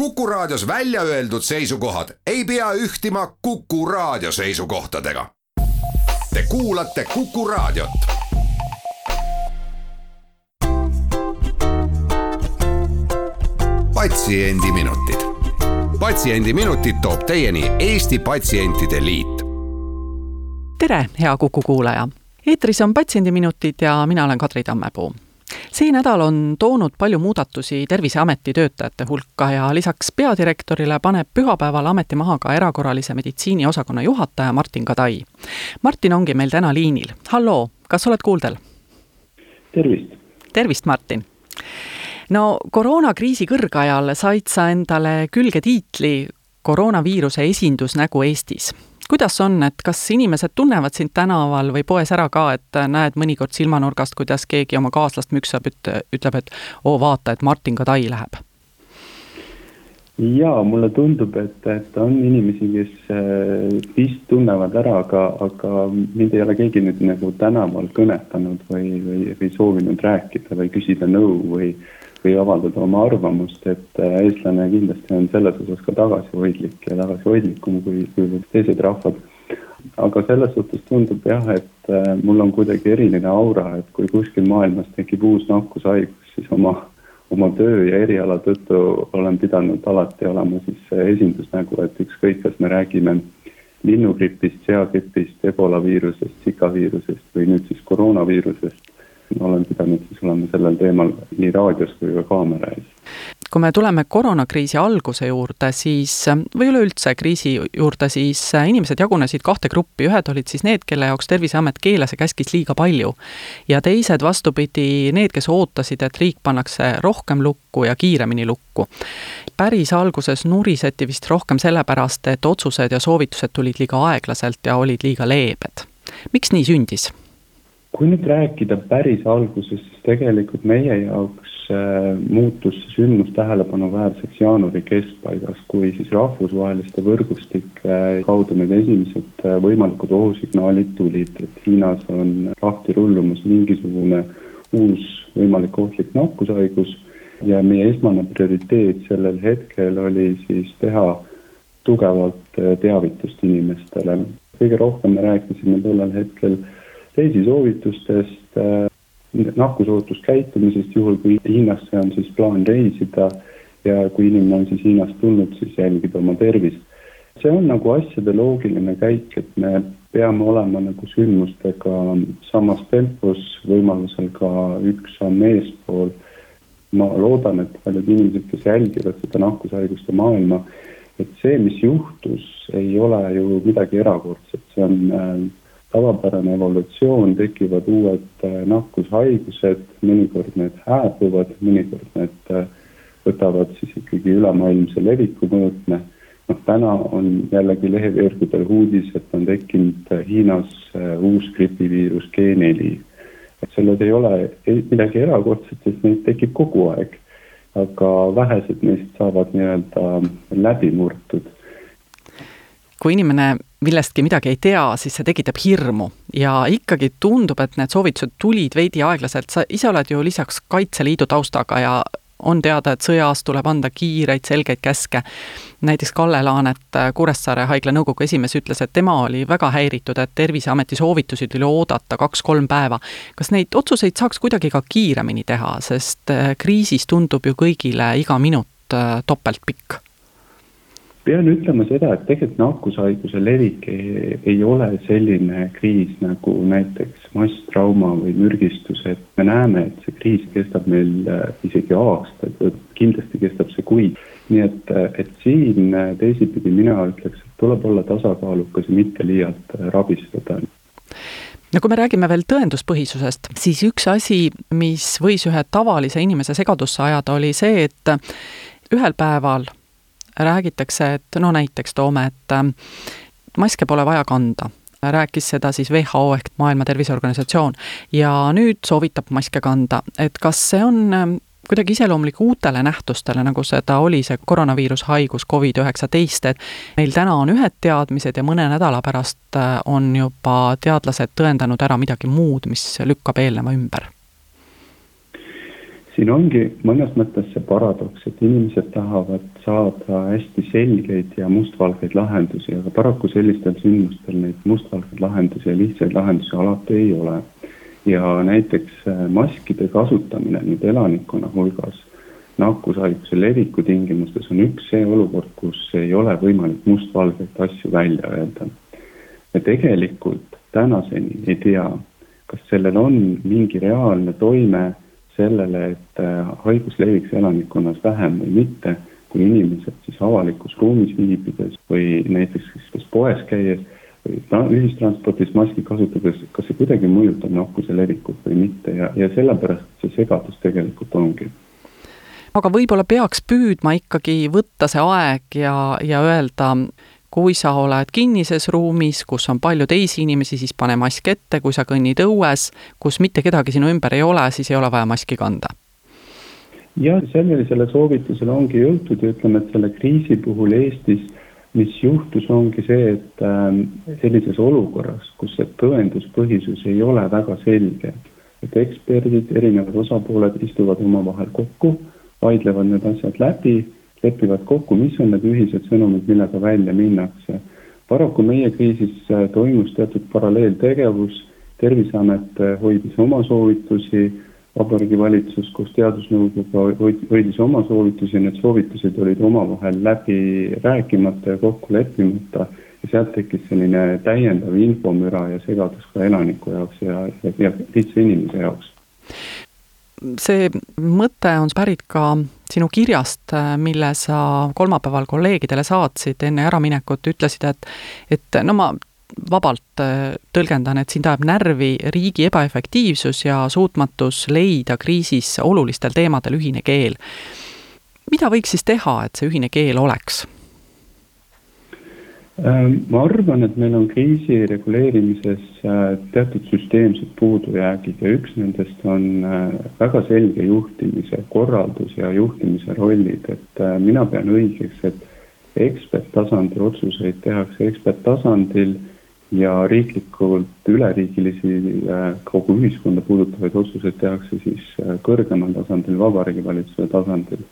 Kuku Raadios välja öeldud seisukohad ei pea ühtima Kuku Raadio seisukohtadega. Te kuulate Kuku Raadiot. patsiendiminutid, Patsiendiminutid toob teieni Eesti Patsientide Liit. tere, hea Kuku kuulaja eetris on Patsiendiminutid ja mina olen Kadri Tammepuu see nädal on toonud palju muudatusi Terviseameti töötajate hulka ja lisaks peadirektorile paneb pühapäeval ameti maha ka erakorralise meditsiini osakonna juhataja Martin Kadai. Martin ongi meil täna liinil, halloo, kas oled kuuldel? tervist! tervist, Martin! no koroonakriisi kõrgajal said sa endale külge tiitli koroonaviiruse esindusnägu Eestis kuidas on, et kas inimesed tunnevad sind tänaval või poes ära ka, et näed mõnikord silmanurgast, kuidas keegi oma kaaslast müksab, ütleb, et oo, vaata, et Martin Kadai läheb? jaa, mulle tundub, et, et on inimesi, kes äh, vist tunnevad ära, aga, aga mind ei ole keegi nüüd nagu tänaval kõnetanud või, või, või soovinud rääkida või küsida nõu või või avaldada oma arvamust, et äh, eestlane kindlasti on selles osas ka tagasihoidlik ja tagasihoidlikum kui, kui teised rahvad. aga selles suhtes tundub jah, et äh, mul on kuidagi eriline aura, et kui kuskil maailmas tekib uus nakkushaigus, siis oma, oma töö ja eriala tõttu olen pidanud alati olema siis esindusnägu, et ükskõik, kas me räägime linnugripist, seagripist, ebola viirusest, sika viirusest või nüüd siis koroonaviirusest olen pidanud siis olema sellel teemal nii raadios kui ka kaamera ees kui me tuleme koroonakriisi alguse juurde, siis või üleüldse kriisi juurde, siis inimesed jagunesid kahte gruppi, ühed olid siis need, kelle jaoks Terviseamet keelas ja käskis liiga palju. ja teised, vastupidi, need, kes ootasid, et riik pannakse rohkem lukku ja kiiremini lukku. päris alguses nuriseti vist rohkem sellepärast, et otsused ja soovitused tulid liiga aeglaselt ja olid liiga leebed. miks nii sündis? Kui nüüd rääkida päris algusest, siis tegelikult meie jaoks äh, muutus see sündmus tähelepanuväärseks jaanuari keskpaigas, kui siis rahvusvaheliste võrgustike äh, kaudu need esimesed äh, võimalikud ohusignaalid tulid, et Hiinas on lahti rullumas mingisugune uus võimalik ohtlik nakkushaigus ja meie esmane prioriteet sellel hetkel oli siis teha tugevalt teavitust inimestele. kõige rohkem me rääkisime tollel hetkel reisisoovitustest, äh, nakkusohutuskäitumisest, juhul kui Hiinasse on siis plaan reisida ja kui inimene on siis Hiinast tulnud, siis jälgida oma tervist. see on nagu asjade loogiline käik, et me peame olema nagu sündmustega samas tempos, võimalusel ka üks samm eespool. ma loodan, et paljud inimesed, kes jälgivad seda nakkushaiguste maailma, et see, mis juhtus, ei ole ju midagi erakordset, see on äh, tavapärane evolutsioon, tekivad uued äh, nakkushaigused, mõnikord need hääbuvad, mõnikord need äh, võtavad siis ikkagi ülemaailmse leviku mõõtme. noh, täna on jällegi leheveergudel uudis, et on tekkinud äh, Hiinas uus gripiviirus G4. et sellel ei ole midagi erakordset, sest neid tekib kogu aeg. aga vähesed neist saavad nii-öelda läbi murtud kui inimene millestki midagi ei tea, siis see tekitab hirmu ja ikkagi tundub, et need soovitused tulid veidi aeglaselt, sa ise oled ju lisaks Kaitseliidu taustaga ja on teada, et sõjas tuleb anda kiireid selgeid käske. näiteks Kalle Laanet, Kuressaare haigla nõukogu esimees, ütles, et tema oli väga häiritud, et Terviseameti soovitusi tuli oodata kaks-kolm päeva. kas neid otsuseid saaks kuidagi ka kiiremini teha, sest kriisis tundub ju kõigile iga minut topeltpikk pean ütlema seda, et tegelikult nakkushaiguse levik ei, ei ole selline kriis nagu näiteks masstrauma või mürgistus, et me näeme, et see kriis kestab meil äh, isegi aastaid kindlasti kestab see kuid. nii et, äh, et siin äh, teisipidi mina ütleks, et tuleb olla tasakaalukas ja mitte liialt rabistada no kui me räägime veel tõenduspõhisusest, siis üks asi, mis võis ühe tavalise inimese segadusse ajada, oli see, et ühel päeval räägitakse, et no näiteks toome, et ähm, maske pole vaja kanda. Rääkis seda siis WHO ehk Maailma Terviseorganisatsioon ja nüüd soovitab maske kanda, et kas see on ähm, kuidagi iseloomulik uutele nähtustele, nagu seda oli see koroonaviirushaigus Covid-19, et meil täna on ühed teadmised ja mõne nädala pärast äh, on juba teadlased tõendanud ära midagi muud, mis lükkab eelneva ümber? Siin ongi mõnes mõttes see paradoks, et inimesed tahavad saada hästi selgeid ja mustvalgeid lahendusi, aga paraku sellistel sündmustel neid mustvalgeid lahendusi ja lihtsaid lahendusi alati ei ole. ja näiteks äh, maskide kasutamine nüüd elanikkonna hulgas nakkushaiguse leviku tingimustes on üks see olukord, kus ei ole võimalik mustvalgeid asju välja öelda. ja tegelikult tänaseni ei tea, kas sellel on mingi reaalne toime sellele, et äh, haigus leviks elanikkonnas vähem või mitte, kui inimesed siis avalikus ruumis viibides või näiteks siis kas poes käies või ühistranspordis maski kasutades, kas see kuidagi mõjutab nakkuse levikut või mitte ja, ja sellepärast see segadus tegelikult ongi aga võib-olla peaks püüdma ikkagi võtta see aeg ja, ja öelda kui sa oled kinnises ruumis, kus on palju teisi inimesi, siis pane mask ette, kui sa kõnnid õues, kus mitte kedagi sinu ümber ei ole, siis ei ole vaja maski kanda. Jah, sellisele soovitusele ongi jõutud ja ütleme, et selle kriisi puhul Eestis, mis juhtus, ongi see, et äh, sellises olukorras, kus see tõenduspõhisus ei ole väga selge, et eksperdid, erinevad osapooled istuvad omavahel kokku, vaidlevad need asjad läbi lepivad kokku, mis on need ühised sõnumid, millega välja minnakse. paraku meie kriisis äh, toimus teatud paralleeltegevus, Terviseamet äh, hoidis oma soovitusi, Vabariigi Valitsus koos Teadusnõukoguga hoidis oma soovitusi, need soovitused olid omavahel läbi rääkimata ja kokku leppimata. Ja sealt tekkis selline täiendav infomüra ja segadus ka elaniku jaoks ja, ja, ja lihtsa inimese jaoks. See mõte on pärit ka sinu kirjast, mille sa kolmapäeval kolleegidele saatsid enne äraminekut, ütlesid, et et no ma vabalt äh, tõlgendan, et sind ajab närvi riigi ebaefektiivsus ja suutmatus leida kriisis olulistel teemadel ühine keel. mida võiks siis teha, et see ühine keel oleks? Ähm, ma arvan, et meil on kriisi reguleerimises äh, teatud süsteemsed puudujäägid ja üks nendest on äh, väga selge juhtimise korraldus ja juhtimise rollid, et mina pean õigeks, et eksperttasandi otsuseid tehakse eksperttasandil ja riiklikult üleriigilisi kogu ühiskonda puudutavaid otsuseid tehakse siis kõrgemal tasandil, Vabariigi Valitsuse tasandil.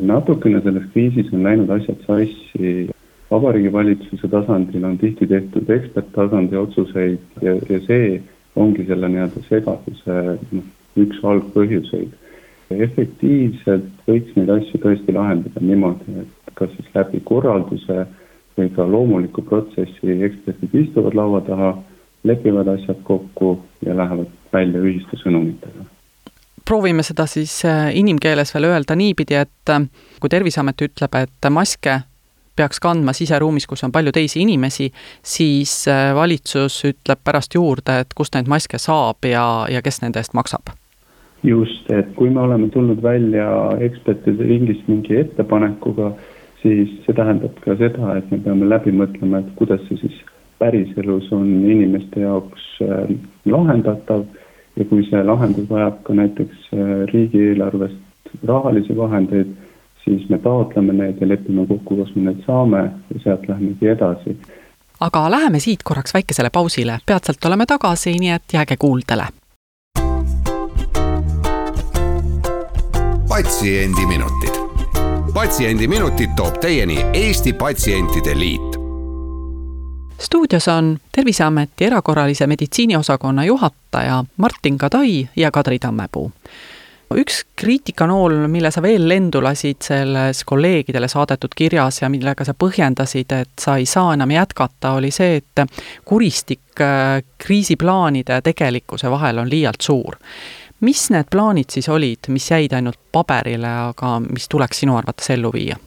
natukene selles kriisis on läinud asjad sassi Vabariigi Valitsuse tasandil on tihti tehtud eksperttasandi otsuseid ja, ja see ongi selle nii-öelda segaduse noh, üks algpõhjuseid. efektiivselt võiks neid asju tõesti lahendada niimoodi, et kas siis läbi korralduse ka loomuliku protsessi eksperdid istuvad laua taha, lepivad asjad kokku ja lähevad välja ühiste sõnumitega proovime seda siis äh, inimkeeles veel öelda niipidi, et äh, kui Terviseamet ütleb, et maske peaks kandma siseruumis, kus on palju teisi inimesi, siis äh, valitsus ütleb pärast juurde, et kust neid maske saab ja, ja kes nende eest maksab. just, et kui me oleme tulnud välja ekspertide ringist mingi ettepanekuga, siis see tähendab ka seda, et me peame läbi mõtlema, et kuidas see siis päriselus on inimeste jaoks äh, lahendatav ja kui see lahendus vajab ka näiteks äh, riigieelarvest rahalisi vahendeid siis me taotleme need ja lepime kokku, kas me need saame ja sealt lähemegi edasi. aga läheme siit korraks väikesele pausile, peatselt oleme tagasi, nii et jääge kuuldele. patsiendiminutid. Patsiendiminutid toob teieni Eesti Patsientide Liit stuudios on Terviseameti erakorralise meditsiini osakonna juhataja Martin Kadai ja Kadri Tammepuu üks kriitikanool, mille sa veel lendu lasid selles kolleegidele saadetud kirjas ja millega sa põhjendasid, et sa ei saa enam jätkata, oli see, et kuristik äh, kriisiplaanide ja tegelikkuse vahel on liialt suur. Mis need plaanid siis olid, mis jäid ainult paberile, aga mis tuleks sinu arvates ellu viia?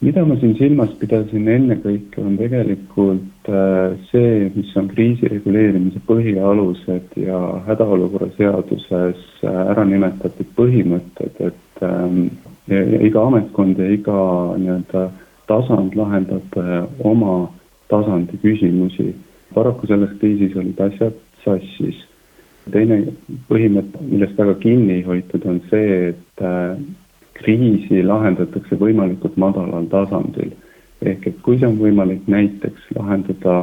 mida ma siin silmas pidasin ennekõike, on tegelikult äh, see, mis on kriisi reguleerimise põhialused ja hädaolukorra seaduses äh, ära nimetatud põhimõtted, et ähm, iga ametkond ja iga nii-öelda tasand lahendab äh, oma tasandi küsimusi. paraku selles kriisis olid asjad sassis. Teine põhimõte, millest väga kinni hoitud, on see, et kriisi lahendatakse võimalikult madalal tasandil. ehk et kui see on võimalik näiteks lahendada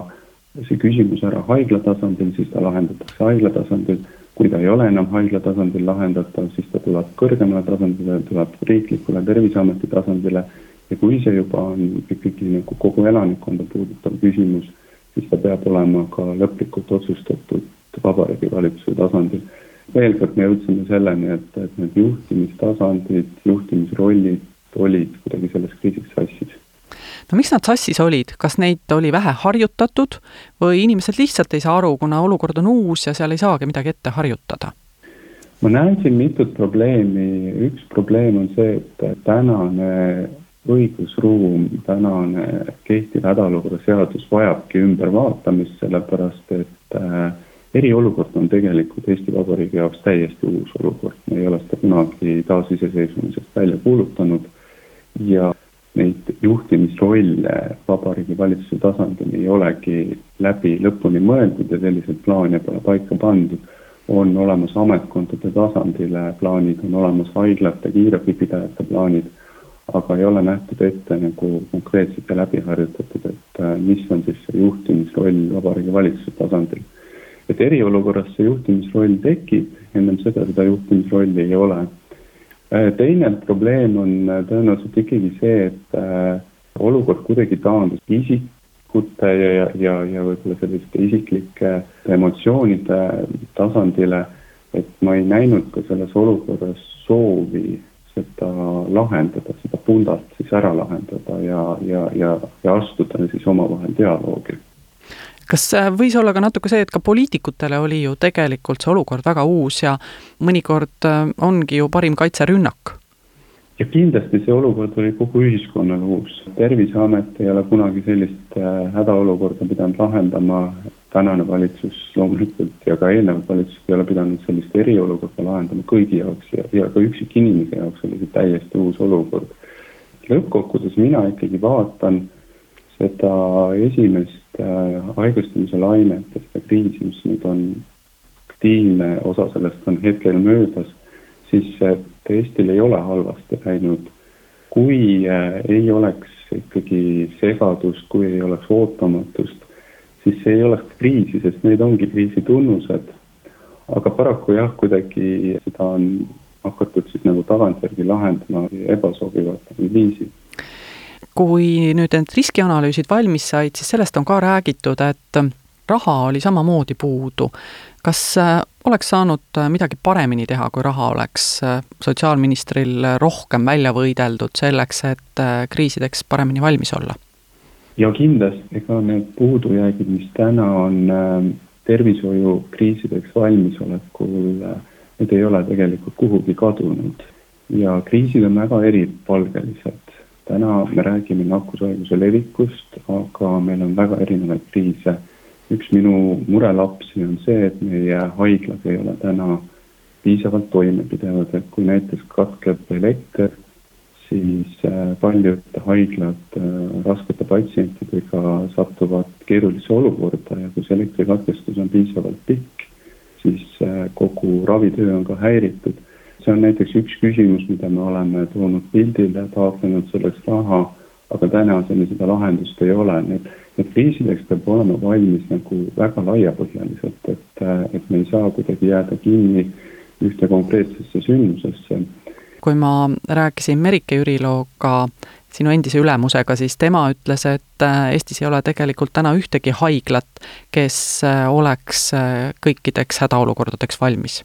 see küsimus ära haigla tasandil, siis ta lahendatakse haigla tasandil. kui ta ei ole enam haigla tasandil lahendatav, siis ta tuleb kõrgemale tasandile, tuleb riiklikule Terviseameti tasandile ja kui see juba on ikkagi nagu kogu elanikkonda puudutav küsimus, siis ta peab olema ka lõplikult otsustatud Vabariigi Valitsuse tasandil. veel kord me jõudsime selleni, et, et need juhtimistasandid, juhtimisrollid olid kuidagi selles kriisis sassis no miks nad sassis olid, kas neid oli vähe harjutatud või inimesed lihtsalt ei saa aru, kuna olukord on uus ja seal ei saagi midagi ette harjutada? ma näen siin mitut probleemi, üks probleem on see, et tänane õigusruum, tänane kehtiv hädaolukorra seadus vajabki ümbervaatamist, sellepärast et äh, eriolukord on tegelikult Eesti Vabariigi jaoks täiesti uus olukord, me ei ole seda kunagi taasiseseisvumisest välja kuulutanud ja neid juhtimisrolle Vabariigi Valitsuse tasandil ei olegi läbi lõpuni mõeldud ja selliseid plaane pole paika pandud. on olemas ametkondade tasandile plaanid, on olemas haiglate, kiirabipidajate plaanid, aga ei ole nähtud ette nagu konkreetselt ja läbi harjutatud, et äh, mis on siis see juhtimisroll Vabariigi Valitsuse tasandil. Et eriolukorras see juhtimisroll tekib, ennem seda seda juhtimisrolli ei ole. Äh, teine probleem on äh, tõenäoliselt ikkagi see, et äh, olukord kuidagi taandus isikute ja, ja, ja, ja võib-olla selliste isiklike emotsioonide tasandile, et ma ei näinud ka selles olukorras soovi seda lahendada, seda pundart siis ära lahendada ja, ja, ja, ja astuda siis omavahel dialoogi kas äh, võis olla ka natuke see, et ka poliitikutele oli ju tegelikult see olukord väga uus ja mõnikord äh, ongi ju parim kaitse rünnak? ja kindlasti see olukord oli kogu ühiskonnale uus. terviseamet ei ole kunagi sellist äh, hädaolukorda pidanud lahendama, tänane valitsus loomulikult ja ka eelnevad valitsused ei ole pidanud sellist eriolukorda lahendama kõigi jaoks ja, ja ka üksikinimese jaoks oli see täiesti uus olukord. lõppkokkuvõttes mina ikkagi vaatan seda esimest haigestumise lainet ja seda kriisi, mis nüüd on aktiivne, osa sellest on hetkel möödas, siis Eestil ei ole halvasti läinud. kui äh, ei oleks ikkagi segadust, kui ei oleks ootamatust, siis ei oleks kriisi, sest need ongi kriisi tunnused. aga paraku jah, kuidagi seda on hakatud siis nagu tagantjärgi lahendama ebasobivatel viisil kui nüüd need riskianalüüsid valmis said, siis sellest on ka räägitud, et raha oli samamoodi puudu. kas äh, oleks saanud äh, midagi paremini teha, kui raha oleks äh, sotsiaalministril rohkem välja võideldud selleks, et kriisideks paremini valmis olla? ja kindlasti, ega need puudujäägid, mis täna on tervishoiukriisideks valmisolekul, need ei ole tegelikult kuhugi kadunud ja kriisid on väga eripalgelised täna me räägime nakkushaiguse levikust, aga meil on väga erinevaid kriise. üks minu murelapsi on see, et meie haiglad ei ole täna piisavalt toimepidevad, et kui näiteks katkeb elekter, siis äh, paljud haiglad äh, raskete patsientidega satuvad keerulisse olukorda ja kui see elektrikatkestus on piisavalt pikk, siis äh, kogu ravitöö on ka häiritud see on näiteks üks küsimus, mida me oleme toonud pildile, taotlenud selleks raha, aga tänaseni seda lahendust ei ole, nii et, et kriisideks peab olema valmis nagu väga laiapõhjaliselt, et, et me ei saa kuidagi jääda kinni ühte konkreetsesse sündmusesse. kui ma rääkisin Merike Jürilooga, sinu endise ülemusega, siis tema ütles, et Eestis ei ole tegelikult täna ühtegi haiglat, kes oleks kõikideks hädaolukordadeks valmis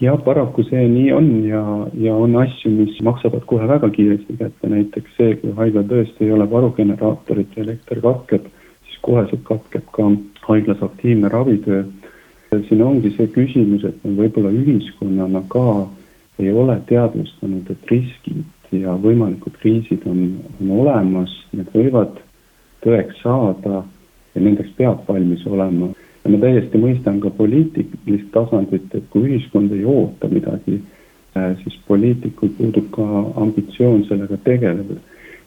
jah, paraku see nii on ja, ja on asju, mis maksavad kohe väga kiiresti kätte, näiteks see, kui haiglal tõesti ei ole varugeneraatorit ja elekter katkeb, siis koheselt katkeb ka haiglas aktiivne ravitöö. siin ongi see küsimus, et me võib-olla ühiskonnana ka ei ole teadvustanud, et riskid ja võimalikud kriisid on, on olemas, need võivad tõeks saada ja nendeks peab valmis olema ja ma täiesti mõistan ka poliitilist tasandit, et kui ühiskond ei oota midagi, äh, siis poliitikul puudub ka ambitsioon sellega tegeleda.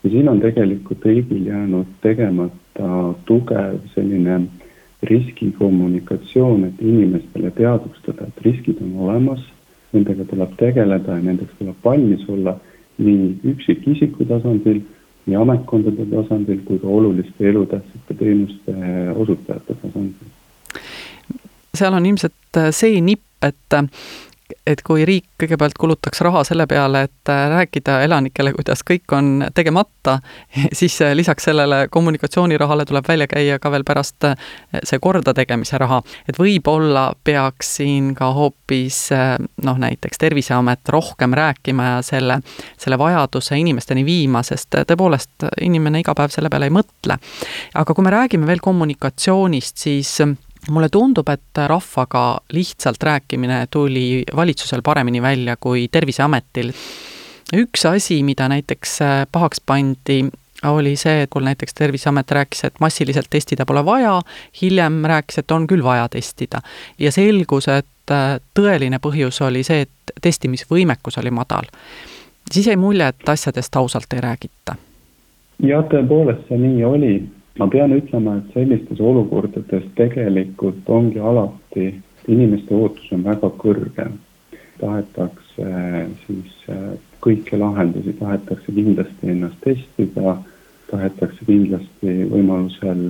ja siin on tegelikult riigil jäänud tegemata tugev selline riskikommunikatsioon, et inimestele teadvustada, et riskid on olemas, nendega tuleb tegeleda ja nendeks tuleb valmis olla nii üksikisiku tasandil, nii ametkondade tasandil kui ka oluliste elutähtsate teenuste osutajate tasandil seal on ilmselt äh, see nipp, et et kui riik kõigepealt kulutaks raha selle peale, et äh, rääkida elanikele, kuidas kõik on tegemata, siis äh, lisaks sellele kommunikatsioonirahale tuleb välja käia ka veel pärast see kordategemise raha. et võib-olla peaks siin ka hoopis noh, näiteks Terviseamet rohkem rääkima ja selle, selle vajaduse inimesteni viima, sest tõepoolest inimene iga päev selle peale ei mõtle. aga kui me räägime veel kommunikatsioonist, siis mulle tundub, et rahvaga lihtsalt rääkimine tuli valitsusel paremini välja kui Terviseametil. üks asi, mida näiteks äh, pahaks pandi, oli see, et kui näiteks Terviseamet rääkis, et massiliselt testida pole vaja, hiljem rääkis, et on küll vaja testida. ja selgus, et äh, tõeline põhjus oli see, et testimisvõimekus oli madal. siis jäi mulje, et asjadest ausalt ei räägita. jah, tõepoolest see nii oli ma pean ütlema, et sellistes olukordades tegelikult ongi alati, inimeste ootus on väga kõrge. tahetakse siis äh, kõiki lahendusi, tahetakse kindlasti ennast testida, tahetakse kindlasti võimalusel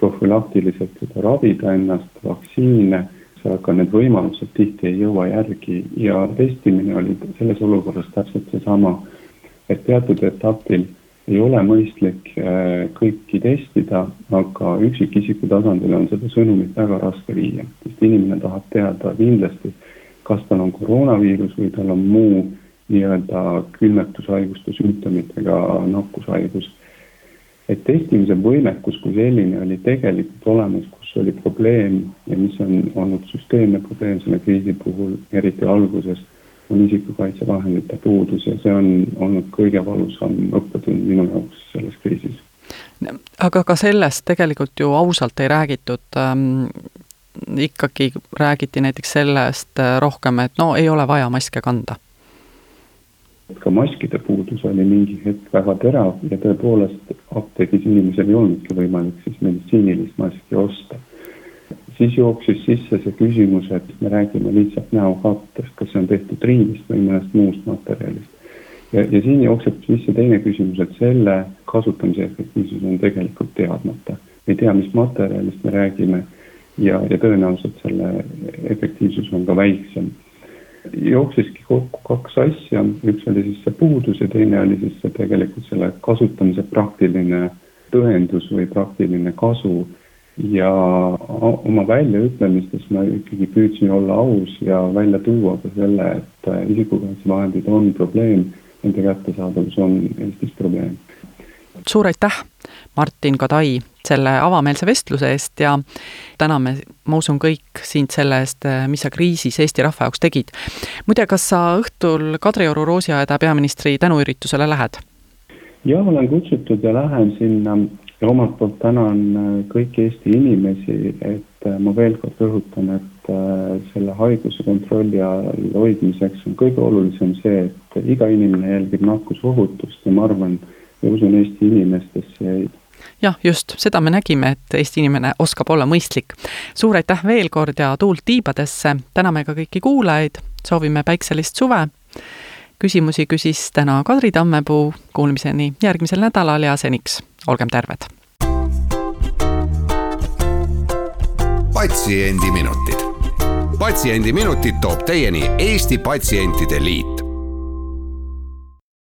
profülaktiliselt juba ravida ennast, vaktsiine, aga need võimalused tihti ei jõua järgi. Ja testimine oli selles olukorras täpselt seesama, et teatud etapil ei ole mõistlik äh, kõiki testida, aga üksikisiku tasandil on seda sõnumit väga raske viia, sest inimene tahab teada kindlasti, kas tal on koroonaviirus või tal on muu nii-öelda külmetushaiguste sümptomitega nakkushaigus. et testimise võimekus kui selline oli tegelikult olemas, kus oli probleem ja mis on olnud süsteemne probleem selle kriisi puhul, eriti alguses on isikukaitsevahendite puudus ja see on olnud kõige valusam õppetund minu jaoks selles kriisis. aga ka sellest tegelikult ju ausalt ei räägitud ähm,, ikkagi räägiti näiteks sellest äh, rohkem, et no ei ole vaja maske kanda ka maskide puudus oli mingi hetk väga terav ja tõepoolest apteegis inimesel ei olnudki võimalik siis meditsiinilist maski osta siis jooksis sisse see küsimus, et me räägime lihtsalt näokattest, kas see on tehtud riivist või mõnest muust materjalist. ja, ja siin jookseb sisse teine küsimus, et selle kasutamise efektiivsus on tegelikult teadmata. ei tea, mis materjalist me räägime ja, ja tõenäoliselt selle efektiivsus on ka väiksem. jooksiski kokku kaks asja, üks oli siis see puudus ja teine oli siis see tegelikult selle kasutamise praktiline tõendus või praktiline kasu ja oma väljaütlemistes ma ikkagi püüdsin olla aus ja välja tuua ka selle, et äh, isikukaitsevahendid on probleem, nende kättesaadavus on Eestis probleem. suur aitäh, Martin Kadai, selle avameelse vestluse eest ja täname, ma usun, kõik sind selle eest, äh, mis sa kriisis Eesti rahva jaoks tegid. muide, kas sa õhtul Kadrioru Roosiaeda peaministri tänuüritusele lähed? jah, olen kutsutud ja lähen sinna ja omalt poolt tänan äh, kõiki Eesti inimesi, et äh, ma veel kord rõhutan, et äh, selle haiguse kontrolli all hoidmiseks on kõige olulisem see, et iga inimene jälgib nakkusohutust ja ma arvan ja usun Eesti inimestesse jah, just, seda me nägime, et Eesti inimene oskab olla mõistlik. suur aitäh veel kord ja tuult tiibadesse, täname ka kõiki kuulajaid, soovime päikselist suve. küsimusi küsis täna Kadri Tammepuu, kuulmiseni järgmisel nädalal ja seniks olgem terved. patsiendiminutid. patsiendiminutid toob teieni Eesti Patsientide Liit